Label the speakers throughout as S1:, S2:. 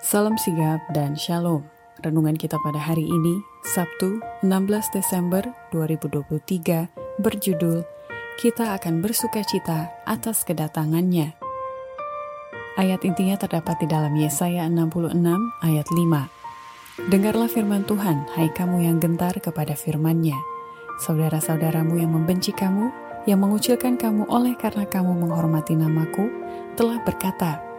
S1: Salam sigap dan shalom. Renungan kita pada hari ini, Sabtu 16 Desember 2023, berjudul Kita akan bersuka cita atas kedatangannya. Ayat intinya terdapat di dalam Yesaya 66 ayat 5. Dengarlah firman Tuhan, hai kamu yang gentar kepada firman-Nya. Saudara-saudaramu yang membenci kamu, yang mengucilkan kamu oleh karena kamu menghormati namaku, telah berkata,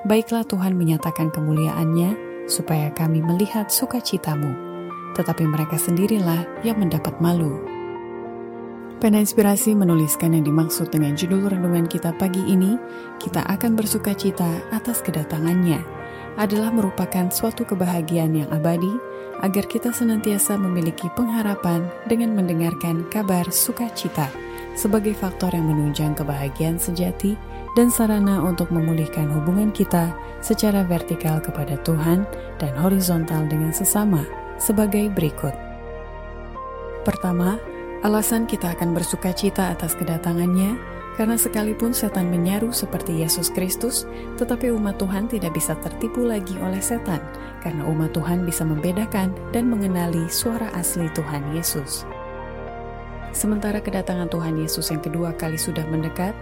S1: Baiklah Tuhan menyatakan kemuliaannya supaya kami melihat sukacitamu, tetapi mereka sendirilah yang mendapat malu. Pena Inspirasi menuliskan yang dimaksud dengan judul renungan kita pagi ini, kita akan bersuka cita atas kedatangannya, adalah merupakan suatu kebahagiaan yang abadi, agar kita senantiasa memiliki pengharapan dengan mendengarkan kabar sukacita sebagai faktor yang menunjang kebahagiaan sejati dan sarana untuk memulihkan hubungan kita secara vertikal kepada Tuhan dan horizontal dengan sesama sebagai berikut. Pertama, alasan kita akan bersuka cita atas kedatangannya karena sekalipun setan menyaru seperti Yesus Kristus, tetapi umat Tuhan tidak bisa tertipu lagi oleh setan karena umat Tuhan bisa membedakan dan mengenali suara asli Tuhan Yesus. Sementara kedatangan Tuhan Yesus yang kedua kali sudah mendekat,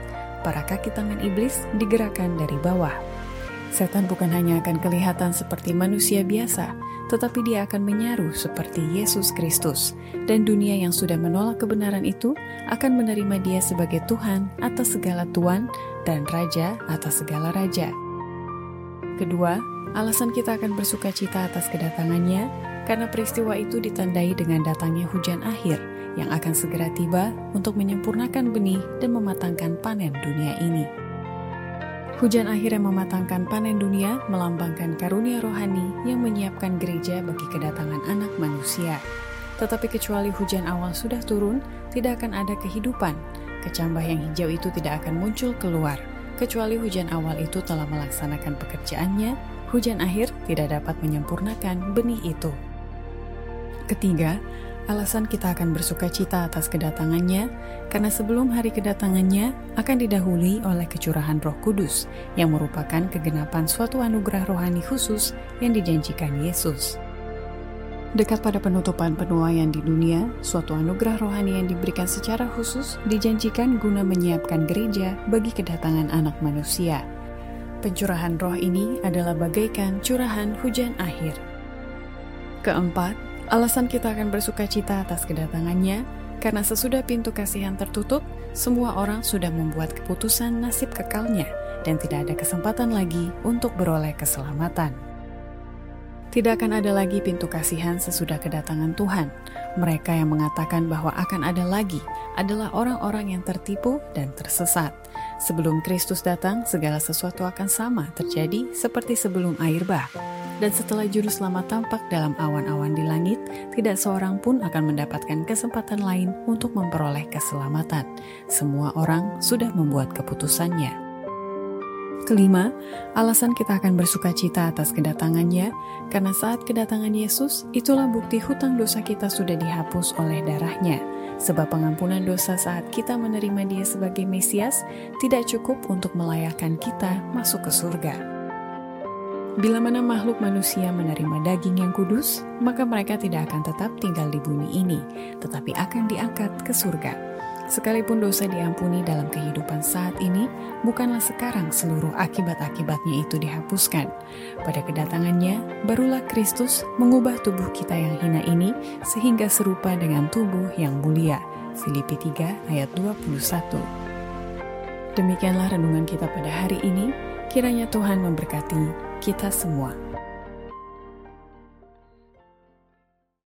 S1: para kaki tangan iblis digerakkan dari bawah. Setan bukan hanya akan kelihatan seperti manusia biasa, tetapi dia akan menyaru seperti Yesus Kristus, dan dunia yang sudah menolak kebenaran itu akan menerima dia sebagai Tuhan atas segala tuan dan Raja atas segala raja. Kedua, alasan kita akan bersuka cita atas kedatangannya karena peristiwa itu ditandai dengan datangnya hujan akhir yang akan segera tiba untuk menyempurnakan benih dan mematangkan panen dunia ini. Hujan akhir yang mematangkan panen dunia melambangkan karunia rohani yang menyiapkan gereja bagi kedatangan anak manusia. Tetapi kecuali hujan awal sudah turun, tidak akan ada kehidupan. Kecambah yang hijau itu tidak akan muncul keluar. Kecuali hujan awal itu telah melaksanakan pekerjaannya, hujan akhir tidak dapat menyempurnakan benih itu. Ketiga, alasan kita akan bersuka cita atas kedatangannya, karena sebelum hari kedatangannya akan didahului oleh kecurahan roh kudus, yang merupakan kegenapan suatu anugerah rohani khusus yang dijanjikan Yesus. Dekat pada penutupan penuaian di dunia, suatu anugerah rohani yang diberikan secara khusus dijanjikan guna menyiapkan gereja bagi kedatangan anak manusia. Pencurahan roh ini adalah bagaikan curahan hujan akhir. Keempat, Alasan kita akan bersuka cita atas kedatangannya, karena sesudah pintu kasihan tertutup, semua orang sudah membuat keputusan nasib kekalnya dan tidak ada kesempatan lagi untuk beroleh keselamatan. Tidak akan ada lagi pintu kasihan sesudah kedatangan Tuhan. Mereka yang mengatakan bahwa akan ada lagi adalah orang-orang yang tertipu dan tersesat. Sebelum Kristus datang, segala sesuatu akan sama terjadi seperti sebelum air bah dan setelah juru selamat tampak dalam awan-awan di langit, tidak seorang pun akan mendapatkan kesempatan lain untuk memperoleh keselamatan. Semua orang sudah membuat keputusannya. Kelima, alasan kita akan bersuka cita atas kedatangannya, karena saat kedatangan Yesus, itulah bukti hutang dosa kita sudah dihapus oleh darahnya. Sebab pengampunan dosa saat kita menerima dia sebagai Mesias tidak cukup untuk melayakkan kita masuk ke surga. Bila mana makhluk manusia menerima daging yang kudus, maka mereka tidak akan tetap tinggal di bumi ini, tetapi akan diangkat ke surga. Sekalipun dosa diampuni dalam kehidupan saat ini, bukanlah sekarang seluruh akibat-akibatnya itu dihapuskan. Pada kedatangannya, barulah Kristus mengubah tubuh kita yang hina ini sehingga serupa dengan tubuh yang mulia. Filipi 3 ayat 21 Demikianlah renungan kita pada hari ini. Kiranya Tuhan memberkati kita semua.